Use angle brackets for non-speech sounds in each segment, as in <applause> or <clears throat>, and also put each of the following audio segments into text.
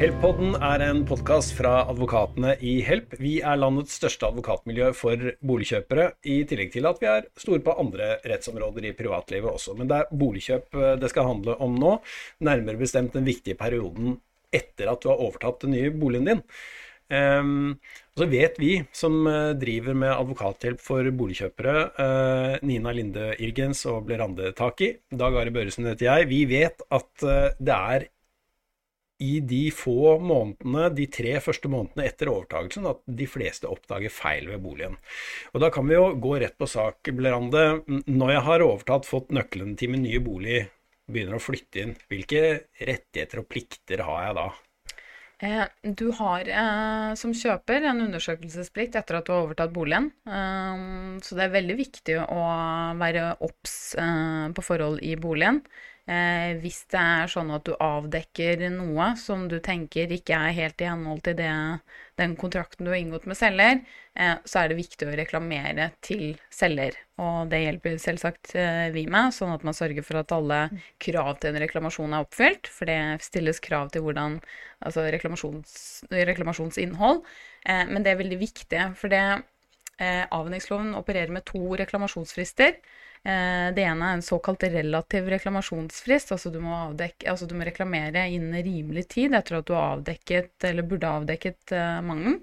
Help-podden er en podkast fra advokatene i Help. Vi er landets største advokatmiljø for boligkjøpere, i tillegg til at vi er store på andre rettsområder i privatlivet også. Men det er boligkjøp eh, det skal handle om nå, nærmere bestemt den viktige perioden etter at du har overtatt den nye boligen din. Um, så vet vi som uh, driver med advokathjelp for boligkjøpere, uh, Nina Linde Irgens og Blerande Taki, Dag Are Børresen heter jeg, vi vet at det er i de få månedene, de tre første månedene etter overtagelsen, at de fleste oppdager feil ved boligen. Og Da kan vi jo gå rett på sak, Blerande. Når jeg har overtatt, fått nøklene til min nye bolig, begynner å flytte inn, hvilke rettigheter og plikter har jeg da? Eh, du har eh, som kjøper en undersøkelsesplikt etter at du har overtatt boligen. Eh, så det er veldig viktig å være obs eh, på forhold i boligen. Eh, hvis det er sånn at du avdekker noe som du tenker ikke er helt i henhold til det, den kontrakten du har inngått med selger, eh, så er det viktig å reklamere til selger. Og det hjelper selvsagt eh, vi med, sånn at man sørger for at alle krav til en reklamasjon er oppfylt. For det stilles krav til hvordan Altså reklamasjons, reklamasjonsinnhold. Eh, men det er veldig viktig, for det eh, avhendingsloven opererer med to reklamasjonsfrister. Eh, det ene er en såkalt relativ reklamasjonsfrist. Altså du, avdekke, altså du må reklamere innen rimelig tid etter at du har avdekket eller burde avdekket uh, mangelen.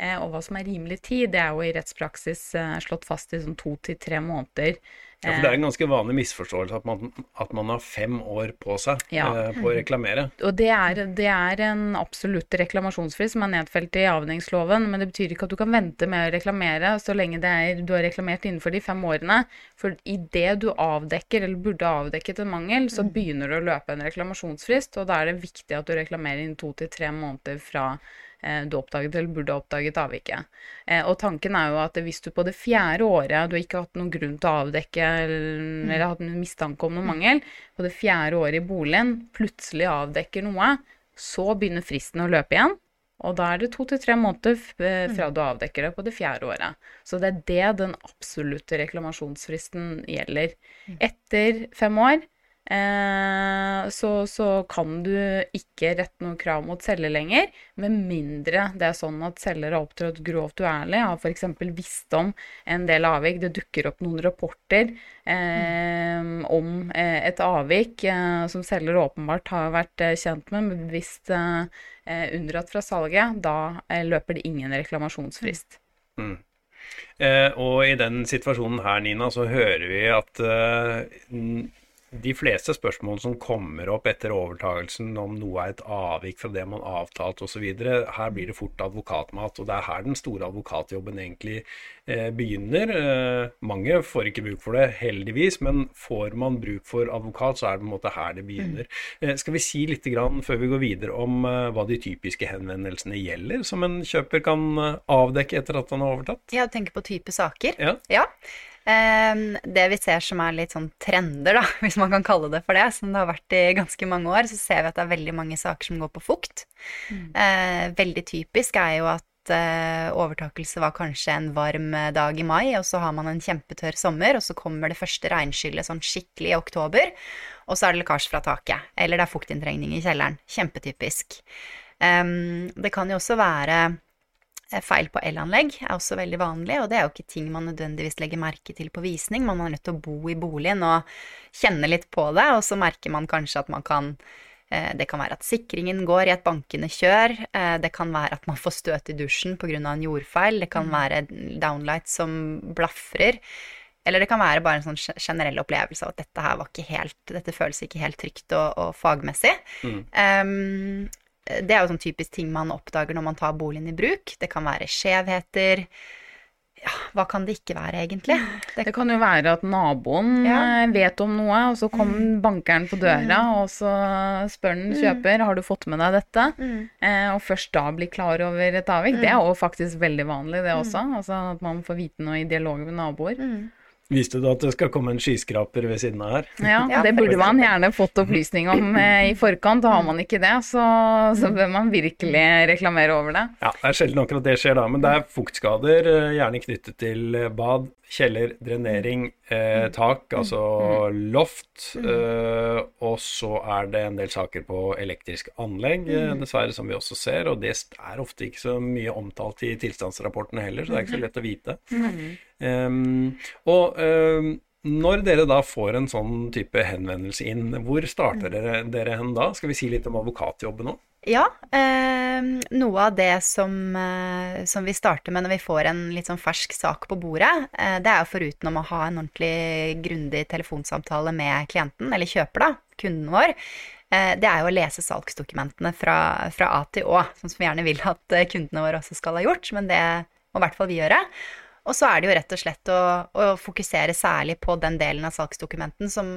Eh, og hva som er rimelig tid, det er jo i rettspraksis slått fast i sånn to til tre måneder. Ja, for Det er en ganske vanlig misforståelse at man, at man har fem år på seg ja. eh, på å reklamere. <laughs> Og det er, det er, en absolutt reklamasjonsfrist som er nedfelt i avhendingsloven, men det betyr ikke at du kan vente med å reklamere så lenge er, du har reklamert innenfor de fem årene. For idet du avdekker, eller burde avdekket en mangel, så mm. begynner du å løpe en reklamasjonsfrist, og da er det viktig at du reklamerer innen to til tre måneder fra du oppdaget eller burde oppdaget avviket. Eh, og tanken er jo at hvis du på det fjerde året du har ikke hatt noen grunn til å avdekke eller, mm. hatt en mistanke om noe mm. mangel, på det fjerde året i boligen plutselig avdekker noe, så begynner fristen å løpe igjen. Og da er det to til tre måneder eh, fra mm. du avdekker det på det fjerde året. Så det er det den absolutte reklamasjonsfristen gjelder. Etter fem år Eh, så, så, kan du ikke rette noe krav mot selger lenger, med mindre det er sånn at selger har opptrådt grovt uærlig, har f.eks. visst om en del avvik. Det dukker opp noen rapporter eh, mm. om eh, et avvik eh, som selger åpenbart har vært eh, kjent med, men bevisst eh, unndratt fra salget. Da løper det ingen reklamasjonsfrist. Mm. og i den situasjonen her, Nina, så hører vi at de fleste spørsmål som kommer opp etter overtagelsen, om noe er et avvik fra det man avtalte osv., her blir det fort advokatmat. Og det er her den store advokatjobben egentlig eh, begynner. Eh, mange får ikke bruk for det, heldigvis, men får man bruk for advokat, så er det på en måte her det begynner. Eh, skal vi si litt grann, før vi går videre om eh, hva de typiske henvendelsene gjelder, som en kjøper kan eh, avdekke etter at han har overtatt? Ja, tenker på type saker. Ja. ja. Ehm, det vi ser som er litt sånn trender, da, <laughs> hvis man kan kalle det for det, som det har vært i ganske mange år, så ser vi at det er veldig mange saker som går på fukt. Mm. Eh, veldig typisk er jo at eh, overtakelse var kanskje en varm eh, dag i mai, og så har man en kjempetørr sommer, og så kommer det første regnskyllet sånn skikkelig i oktober, og så er det lekkasje fra taket. Eller det er fuktinntrengning i kjelleren. Kjempetypisk. Um, det kan jo også være feil på elanlegg er også veldig vanlig, og det er jo ikke ting man nødvendigvis legger merke til på visning. Man er nødt til å bo i boligen og kjenne litt på det, og så merker man kanskje at man kan eh, det kan være at sikringen går i et bankende kjør. Eh, det kan være at man får støt i dusjen pga. en jordfeil. Det kan mm. være downlight som blafrer. Eller det kan være bare en sånn generell opplevelse av at dette her var ikke helt Dette føles ikke helt trygt og, og fagmessig. Mm. Um, det er jo sånn typisk ting man oppdager når man tar boligen i bruk. Det kan være skjevheter. Ja, hva kan det ikke være, egentlig? Det, det kan jo være at naboen ja. Eh, vet om noe, og så kom mm. bankeren på døra, mm. og så spør den mm. kjøper har du fått med deg dette, mm. eh, og først da blir klar over et avvik. Det er mm. jo faktisk veldig vanlig, det også. Altså at man får vite noe i dialog med naboer. Visste du at det skal komme en skyskraper ved siden av her? Ja, det burde man gjerne fått opplysning om eh, i forkant. Har man ikke det, så, så, bør man virkelig reklamere over det. Ja, det er sjelden akkurat det skjer da, men det er fuktskader, eh, gjerne knyttet til eh, bad, kjeller, drenering, eh, tak, altså loft. Eh, og så er det en del saker på elektrisk anlegg, dessverre, som vi også ser. Og det er ofte ikke så mye omtalt i tilstandsrapportene heller, så det er ikke så lett å vite. Um, og um, når dere da får en sånn type henvendelse inn, hvor starter dere, dere hen da? Skal vi si litt om advokatjobben nå? Ja. Eh, noe av det som, eh, som, vi starter med når vi får en litt sånn fersk sak på bordet, eh, det er jo foruten om å ha en ordentlig grundig telefonsamtale med klienten, eller kjøper, da, kunden vår, eh, det er jo å lese salgsdokumentene fra, fra A til Å, sånn som vi gjerne vil at eh, kundene våre også skal ha gjort, men det må i hvert fall vi gjøre. Og så er det jo rett og slett å, å fokusere særlig på den delen av salgsdokumentene som,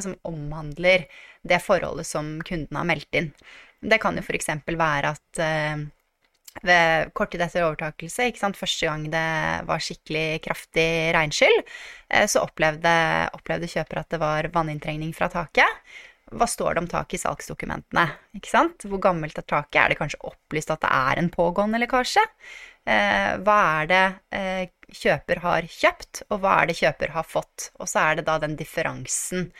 som omhandler det forholdet som kunden har meldt inn. Det kan jo f.eks. være at eh, ved kort tid etter overtakelse, første gang det var skikkelig kraftig regnskyll, eh, så opplevde, opplevde kjøper at det var vanninntrengning fra taket. Hva står det om taket i salgsdokumentene? Hvor gammelt er taket? Er det kanskje opplyst at det er en pågående lekkasje? Eh, hva er det kjøper har kjøpt, og hva er det kjøper har fått? Og så er det da den differansen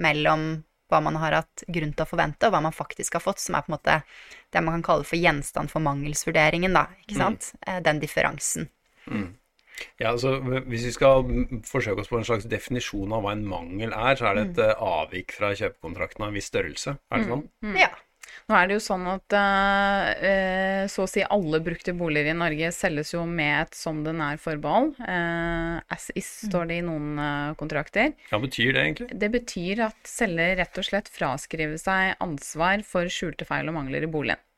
mellom hva man har hatt grunn til å forvente, og hva man faktisk har fått, som er på en måte det man kan kalle for gjenstand for mangelsvurderingen, da. Ikke mm. sant? Mm. Den differansen. Mm. Ja, altså Hvis vi skal forsøke oss på en slags definisjon av hva en mangel er, så er det et mm. Eh, avvik fra kjøpekontrakten av en viss størrelse, er det mm. sånn? Mm. Ja. Nå er det jo sånn at eh, så å si alle brukte boliger i Norge selges jo med et som den er-forbehold. Eh, as is står det i noen eh, kontrakter. Hva betyr det egentlig? Det betyr at selger rett og slett fraskriver seg ansvar for skjulte feil og mangler i boligen.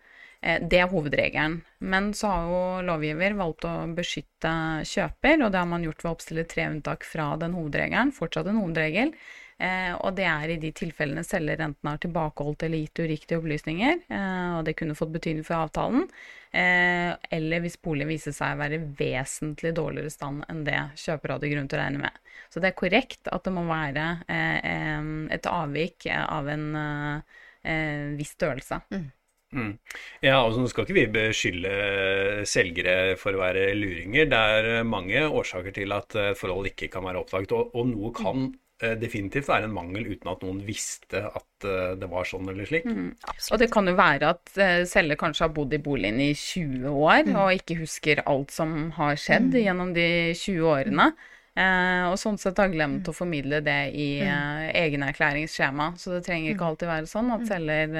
Det er hovedregelen. Men så har jo lovgiver valgt å beskytte kjøper, og det har man gjort ved å oppstille tre unntak fra den hovedregelen. Fortsatt en hovedregel. Eh, og det er i de tilfellene selger enten har tilbakeholdt eller gitt uriktige opplysninger, eh, og det kunne fått betydning for avtalen, eh, eller hvis boligen viser seg å være vesentlig dårligere stand enn det kjøper hadde grunn til å regne med. Så det er korrekt at det må være et avvik av en viss størrelse. Mm. Mm. Ja, altså Nå skal ikke vi beskylde selgere for å være luringer. Det er mange årsaker til at forhold ikke kan være oppdaget, og, og noe kan definitivt være en mangel uten at noen visste at eh, det var sånn eller slik. Mm, og det kan jo være at eh, selger kanskje har bodd i boligen i 20 år mm. og ikke husker alt som har skjedd mm. gjennom de 20 årene. Eh, og sånn sett har glemt å formidle det i eh, egenerklæringsskjema. Så det trenger ikke alltid være sånn at selger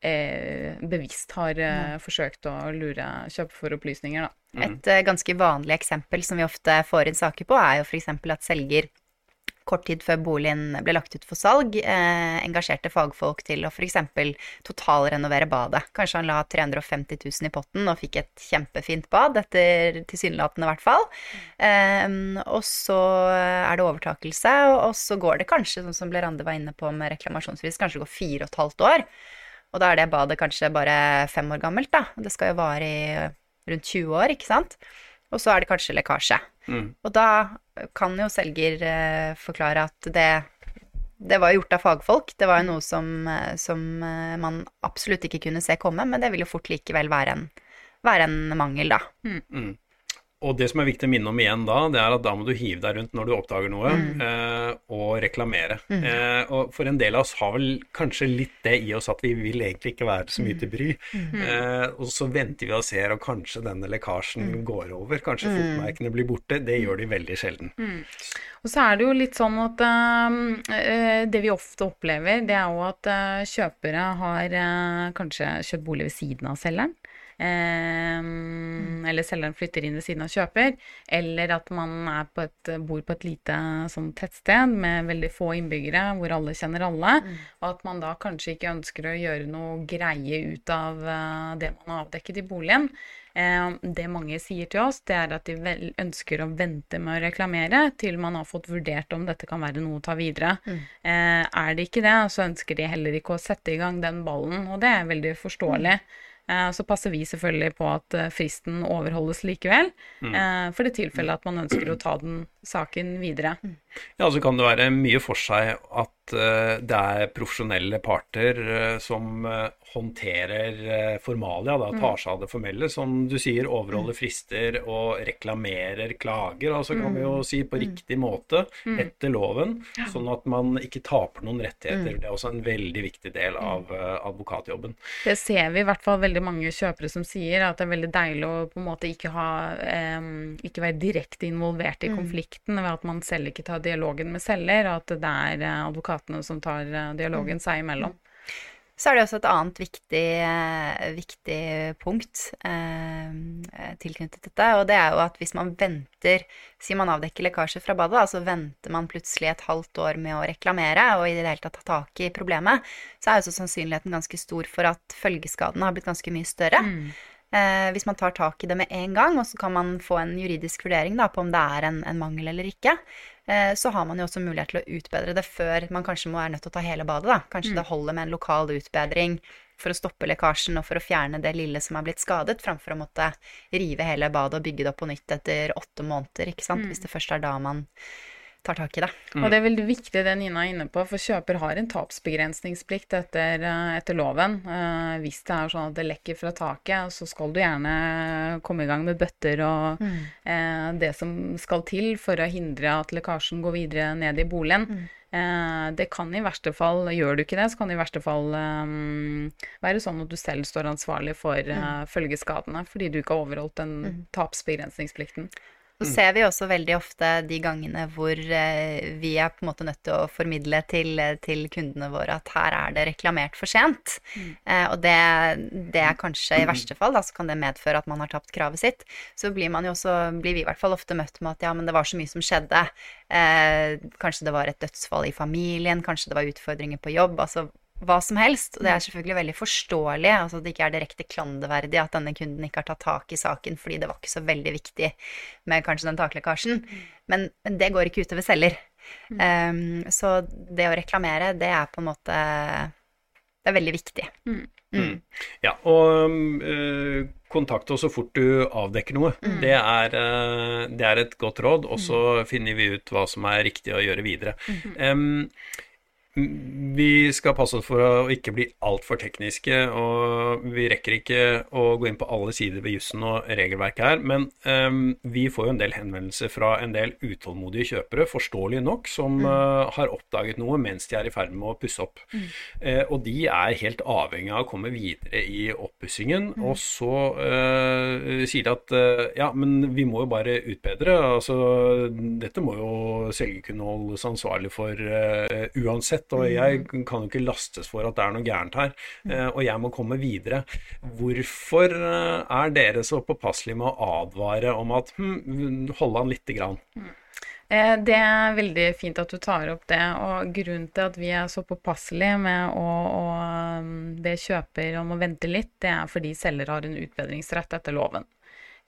eh, bevisst har forsøkt å lure kjøpe for opplysninger, da. Mm. Et eh, ganske vanlig eksempel som vi ofte får inn saker på, er jo f.eks. at selger kort tid før boligen ble lagt ut for salg, eh, engasjerte fagfolk til å f.eks. totalrenovere badet. Kanskje han la 350 000 i potten og fikk et kjempefint bad, etter tilsynelatende i hvert fall. Eh, og så er det overtakelse, og så går det kanskje, sånn som Lerande var inne på med reklamasjonsfrist, kanskje det går fire og et halvt år. Og da er det badet kanskje bare fem år gammelt, da. Det skal jo vare i rundt 20 år, ikke sant. Og så er det kanskje lekkasje. Mm. Og da kan jo selger eh, forklare at det, det var gjort av fagfolk. Det var jo noe som, eh, som, eh, man absolutt ikke kunne se komme, men det vil jo fort likevel være en, være en mangel, da. Mm. Mm. Og det som er viktig å minne om igjen da, det er at da må du hive deg rundt når du oppdager noe, mm. eh, og reklamere. Mm. Eh, og for en del av oss har vel kanskje litt det i oss at vi vil egentlig ikke være så mye mm. til bry. Mm. Eh, og så venter vi og ser, og kanskje denne lekkasjen mm. går over. Kanskje mm. fotmerkene blir borte. Det gjør de veldig sjelden. Og så er det jo litt sånn at uh, det vi ofte opplever, det er jo at uh, kjøpere har uh, kanskje kjøpt bolig ved siden av selgeren. Mm. Eller selgeren flytter inn ved siden av kjøper. Eller at man på et, bor på et lite sånn tettsted med veldig få innbyggere, hvor alle kjenner alle. Mm. Og at man da kanskje ikke ønsker å gjøre noe greie ut av uh, det man har avdekket i boligen. Uh, det mange sier til oss, det er at de ønsker å vente med å reklamere til man har fått vurdert om dette kan være noe å ta videre. Mm. Uh, er det ikke det, så ønsker de heller ikke å sette i gang den ballen, og det er veldig forståelig. Mm. Eh, så passer vi selvfølgelig på at eh, fristen overholdes likevel, mm. Eh, for det tilfellet at man ønsker å ta den saken videre. Ja, så kan det være mye for seg at det er profesjonelle parter som håndterer formalia, da, tar seg av det formelle. Som du sier, overholder frister og reklamerer klager. Altså kan vi jo si på riktig måte etter loven, sånn at man ikke taper noen rettigheter. Det er også en veldig viktig del av advokatjobben. Det ser vi i hvert fall veldig mange kjøpere som sier at det er veldig deilig å på en måte ikke, ha, eh, ikke være direkte involvert i mm. Konflikten ved at man selv ikke tar dialogen med selger, og at det er eh, advokatene som tar eh, dialogen mm. seg imellom. Så er det også et annet viktig, eh, viktig punkt eh, tilknyttet dette, og det er jo at hvis man venter Sier man avdekker lekkasje fra badet, så venter man plutselig et halvt år med å reklamere og i det hele tatt ta tak i problemet, så er jo så sannsynligheten ganske stor for at følgeskadene har blitt ganske mye større. Mm. Eh, hvis man tar tak i det med en gang, og så kan man få en juridisk vurdering da, på om det er en, en mangel eller ikke, eh, så har man jo også mulighet til å utbedre det før man kanskje må være nødt til å ta hele badet. Da. Kanskje mm. det holder med en lokal utbedring for å stoppe lekkasjen og for å fjerne det lille som er blitt skadet, framfor å måtte rive hele badet og bygge det opp på nytt etter åtte måneder, ikke sant. Mm. Hvis det først er da man tar tak i det. Mm. Og det er veldig viktig det Nina er inne på, for kjøper har en tapsbegrensningsplikt etter, eh, etter loven. Eh, hvis det er sånn at det lekker fra taket, så skal du gjerne komme i gang med bøtter og mm. eh, det som skal til for å hindre at lekkasjen går videre ned i boligen. Mm. Eh, det kan i verste fall, gjør du ikke det, så kan det i verste fall um, være sånn at du selv står ansvarlig for uh, følgeskadene fordi du ikke har overholdt den mm. tapsbegrensningsplikten. Så mm. ser vi også veldig ofte de gangene hvor eh, vi er på en måte nødt til å formidle til, til kundene våre at her er det reklamert for sent. Mm. Eh, og det, det, er kanskje i verste fall, da, så kan det medføre at man har tapt kravet sitt. Så blir man jo også, blir vi i hvert fall ofte møtt med at ja, men det var så mye som skjedde. Eh, kanskje det var et dødsfall i familien, kanskje det var utfordringer på jobb. altså hva som helst. Og det er selvfølgelig veldig forståelig, altså at det ikke er direkte klanderverdig at denne kunden ikke har tatt tak i saken fordi det var ikke så veldig viktig med kanskje den taklekkasjen. Men, men det går ikke utover selger. Mm. Um, så det å reklamere, det er på en måte Det er veldig viktig. Mm. Mm. Ja, og øh, kontakt oss så fort du avdekker noe. Mm. Det, er, øh, det, er, et godt råd, og så finner vi ut hva som er riktig å gjøre videre. Um, vi skal passe oss for å ikke bli altfor tekniske, og vi rekker ikke å gå inn på alle sider ved jussen og regelverket her, men um, vi får jo en del henvendelser fra en del utålmodige kjøpere, forståelig nok, som mm. uh, har oppdaget noe mens de er i ferd med å pusse opp. Mm. Uh, og de er helt avhengig av å komme videre i oppussingen, mm. og så uh, sier de at ja, men vi må jo bare utbedre. Altså, dette må jo selger kunne holdes ansvarlig for uansett og jeg mm. kan jo ikke lastes for at det er noe gærent her, mm. eh, og jeg må komme videre. Hvorfor eh, er dere så påpasselige med å advare om at hm, hold an lite grann? Mm. Eh, det er veldig fint at du tar opp det. Og grunnen til at vi er så påpasselige med å, å be kjøper om å vente litt, det er fordi selger har en utbedringsrett etter loven.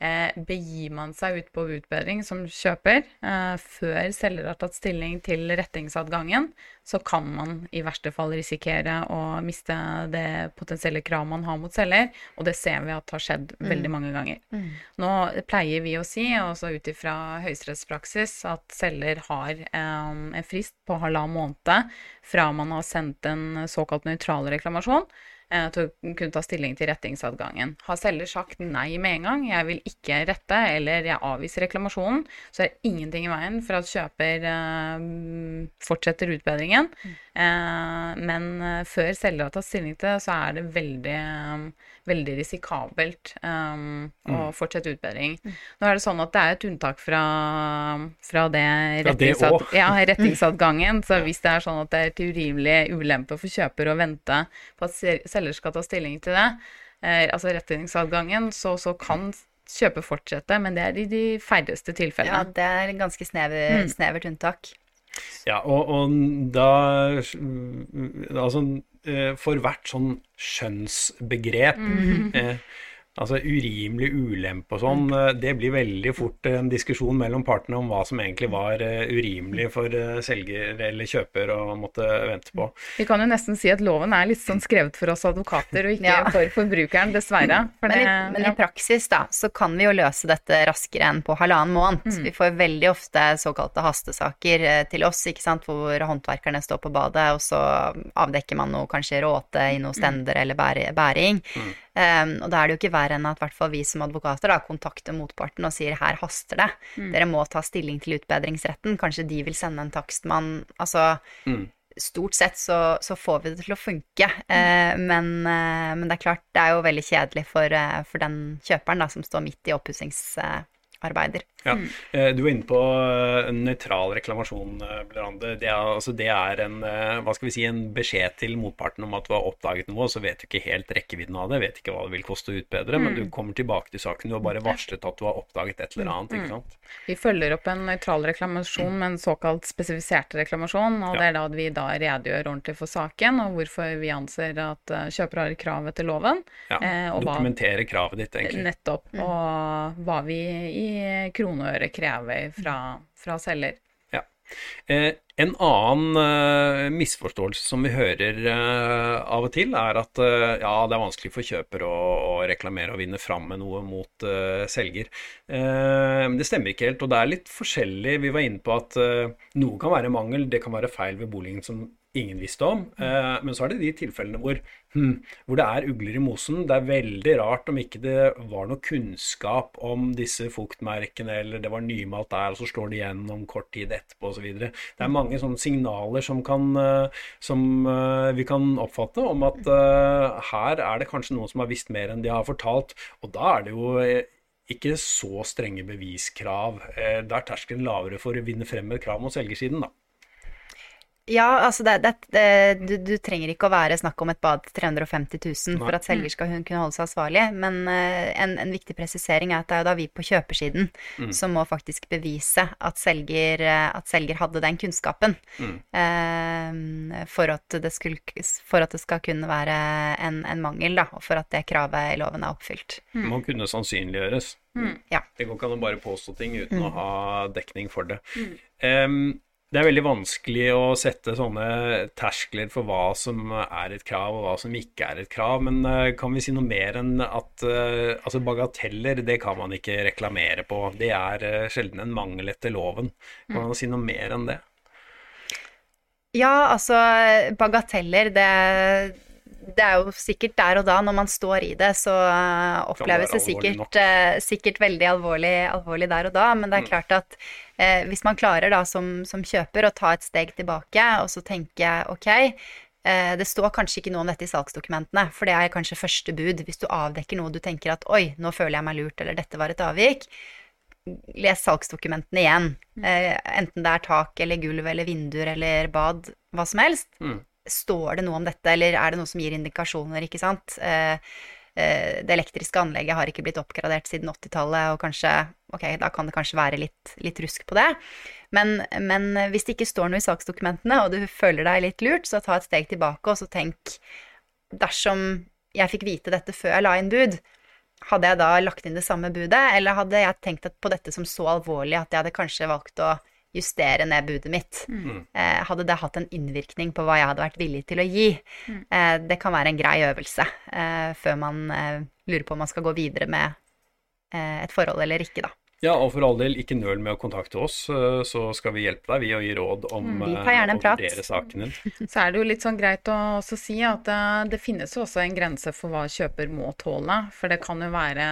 Eh, begir man seg ut på utbedring som kjøper eh, før selger har tatt stilling til rettingsadgangen, så kan man i verste fall risikere å miste det potensielle kravet man har mot selger, og det ser vi at har skjedd mm. veldig mange ganger. Mm. Nå pleier vi å si, også ut ifra høyesterettspraksis, at selger har eh, en frist på halvannen måned fra man har sendt en såkalt nøytral reklamasjon til å kunne ta stilling til rettingsadgangen. Har selger sagt nei med en gang, jeg vil ikke rette, eller jeg avviser reklamasjonen, så er det ingenting i veien for at kjøper uh, fortsetter utbedringen. Mm. Uh, men før selger har tatt stilling til det, så er det veldig, veldig risikabelt um, mm. å fortsette utbedring. Mm. Nå er det sånn at det er et unntak fra, fra det, rettingsad, ja, <laughs> rettingsadgangen. Så hvis det er sånn at det er til urimelig ulempe for kjøper å vente på at selger skal ta stilling til det, eh, altså rettingsadgangen, så, så, kan kjøper fortsette, men det er i de færreste tilfellene. Ja, det er ganske snever, mm. snevert unntak. Ja, og, og, da Altså, for hvert sånn skjønnsbegrep mm. eh, Altså urimelig ulempe og sånn, mm. det blir veldig fort en diskusjon mellom partene om hva som egentlig var eh, urimelig for eh, selger eller kjøper å måtte vente på. Vi kan jo nesten si at loven er litt sånn skrevet for oss advokater, og ikke ja. for forbrukeren, dessverre. For men, i, men ja. i, praksis, da, så kan vi jo løse dette raskere enn på halvannen måned. Mm. Vi får veldig ofte såkalte hastesaker eh, til oss, ikke sant, hvor håndverkerne står på badet, og så avdekker man noe kanskje råte i noen mm. stender mm. eller bæring. Mm. Um, og da er det jo ikke verre enn at hvert fall vi som advokater da, kontakter motparten og sier her haster det. Mm. Dere må ta stilling til utbedringsretten. Kanskje de vil sende en takstmann. Altså mm. Stort sett så, så, får vi det til å funke, mm. uh, men, uh, men, det er klart det er jo veldig kjedelig for, uh, for den kjøperen da, som står midt i oppussings arbeider. Ja. Mm. Eh, du var inne på eh, nøytral reklamasjon, eh, Blerande. Det, er, altså det er en, hva skal vi si, en beskjed til motparten om at du har oppdaget noe, så vet du ikke helt rekkevidden av det, vet ikke hva det vil koste å utbedre, mm. men du kommer tilbake til saken. Du har bare varslet at du har oppdaget et eller annet. ikke mm. sant? Vi følger opp en nøytral reklamasjon med en såkalt spesifisert reklamasjon, og ja. det er da vi da redegjør ordentlig for saken, og hvorfor vi anser at kjøper har krav etter loven. Ja, Dokumentere kravet ditt, egentlig. Nettopp. Mm. Og hva vi i kroner og øre krever fra, fra selger. Ja. Eh, en annen eh, misforståelse som vi hører eh, av og til, er at uh, ja, det er vanskelig for kjøper å, å reklamere og vinne fram med noe mot selger. Men det stemmer ikke helt, og det er litt forskjellig. Vi var inne på at noe kan være mangel, det kan være feil ved boligen som ingen visste om. Eh, men så er det de tilfellene hvor, hm, hvor, det er ugler i mosen. Det er veldig rart om ikke det var noe kunnskap om disse fuktmerkene, eller det var nymalt der, og så slår det igjennom kort tid etterpå osv. Det er mange sånne signaler som, kan, eh, som uh, vi kan oppfatte om at her er det kanskje noen som har visst mer enn de har fortalt. Og da er det jo ikke så strenge beviskrav. Da er terskelen lavere for å vinne frem et krav mot selgersiden, da. Ja, altså det, det, det, du, du, trenger ikke å være snakk om et bad til 350 000 for at selger skal kunne holde seg ansvarlig. Men uh, en, en, viktig presisering er at det er jo da vi på kjøpersiden mm. som må faktisk bevise at selger, eh, at selger hadde den kunnskapen. Mm. Uh, for, at skulle, for, at det skal kunne være en, en, mangel, da, og for at det kravet i loven er oppfylt. Mm. Man kunne sannsynliggjøres. Mm. Ja. Det går ikke an å bare påstå ting uten å mm. ha dekning for det. Um, det er veldig vanskelig å sette sånne terskler for hva som er et krav, og hva som ikke er et krav. Men uh, kan vi si noe mer enn at uh, altså bagateller, det kan man ikke reklamere på. Det er uh, sjelden en mangel etter loven. Kan man mm. si noe mer enn det? Ja, altså bagateller, det det er jo sikkert der og da, når man står i det, så oppleves det sikkert, sikkert veldig alvorlig, alvorlig, der og da. Men det er mm. klart at eh, hvis man klarer da som, som, kjøper å ta et steg tilbake og så tenke ok, eh, det står kanskje ikke noe om dette i salgsdokumentene, for det er kanskje første bud. Hvis du avdekker noe du tenker at oi, nå føler jeg meg lurt, eller dette var et avvik, les salgsdokumentene igjen. Mm. Eh, enten det er tak eller gulv eller vinduer eller bad, hva som helst. Mm. Står det noe om dette, eller er det noe som gir indikasjoner, ikke sant? Eh, Eh, det elektriske anlegget har ikke blitt oppgradert siden 80-tallet, og kanskje Ok, da kan det kanskje være litt, litt rusk på det. Men, men, hvis det ikke står noe i saksdokumentene, og du føler deg litt lurt, så ta et steg tilbake, og så tenk Dersom jeg fikk vite dette før jeg la inn bud, hadde jeg da lagt inn det samme budet, eller hadde jeg tenkt på dette som så alvorlig at jeg hadde kanskje valgt å justere ned budet mitt. Mm. Eh, hadde det hatt en innvirkning på hva jeg hadde vært villig til å gi? Mm. Eh, det kan være en grei øvelse eh, før man eh, lurer på om man skal gå videre med eh, et forhold eller ikke, da. Ja, og for all del, ikke nøl med å kontakte oss, eh, så skal vi hjelpe deg. Vi å gi råd om mm, å vurdere saken din. <laughs> Så er det jo litt sånn greit å også si at det, det finnes jo også en grense for hva kjøper må tåle. For det kan jo være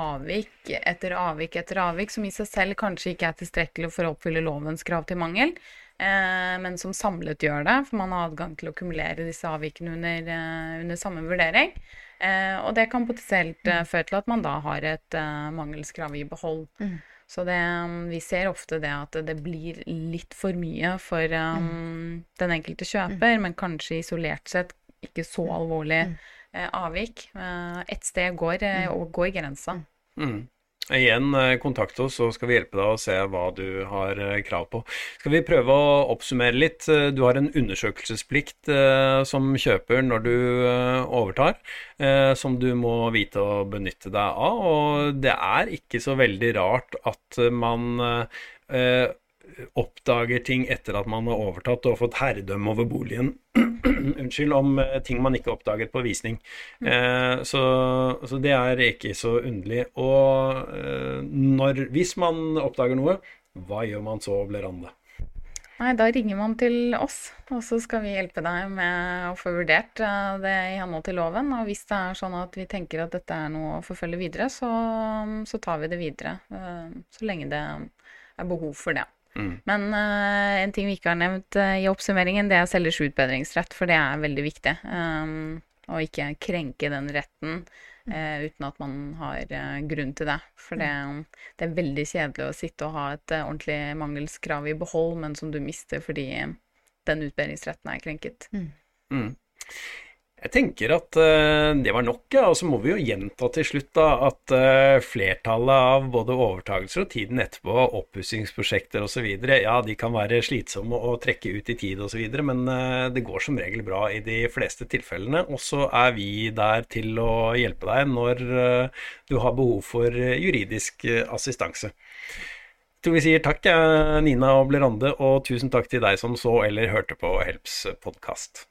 avvik etter avvik etter avvik som i seg selv kanskje ikke er tilstrekkelig for å oppfylle lovens krav til mangel. eh, men som samlet gjør det, for man har adgang til å kumulere disse avvikene under, under samme vurdering. Eh, og det kan potensielt eh, føre til at man da har et eh, mangelskrav i behold. Mm. Så det, um, vi ser ofte det at det blir litt for mye for um, mm. den enkelte kjøper, mm. men kanskje isolert sett ikke så mm. alvorlig mm. eh, avvik. Eh, et sted går, eh, går grensa. Mm. Igjen, eh, kontakt oss, så skal vi hjelpe deg å se hva du har eh, krav på. Skal vi prøve å oppsummere litt? Eh, du har en undersøkelsesplikt som kjøper når du overtar, som du må vite å benytte deg av. Og det er ikke så veldig rart at man oppdager ting etter at man har overtatt og fått herredømme over boligen. <clears throat> Unnskyld, om eh, ting man ikke oppdaget på visning. Mm. Eh, så, så, det er ikke så underlig. Og eh, når, hvis man oppdager noe, hva gjør man så, Blerande? Nei, da ringer man til oss, og så skal vi hjelpe deg med å få vurdert eh, det i henhold til loven. Og hvis det er sånn at vi tenker at dette er noe å forfølge videre, så, så tar vi det videre. Eh, så lenge det er behov for det. Mm. Men uh, en ting vi ikke har nevnt uh, i oppsummeringen, det er selgers utbedringsrett, for det er veldig viktig. Um, ikke krenke den retten uh, uten at man har grunn til det. For det, det, er veldig kjedelig å sitte og ha et ordentlig mangelskrav i behold, men som du mister fordi den utbedringsretten er krenket. Mm. Mm. Jeg tenker at uh, det var nok, ja. Og så må vi jo gjenta til slutt da, at uh, flertallet av både overtagelser og tiden etterpå, oppussingsprosjekter osv., ja, de kan være slitsomme å trekke ut i tid osv., men uh, det går som regel bra i de fleste tilfellene. Og så er vi der til å hjelpe deg når du har behov for juridisk assistanse. Jeg tror vi sier takk, Nina og Blerande, og tusen takk til deg som så eller hørte på Helps podkast.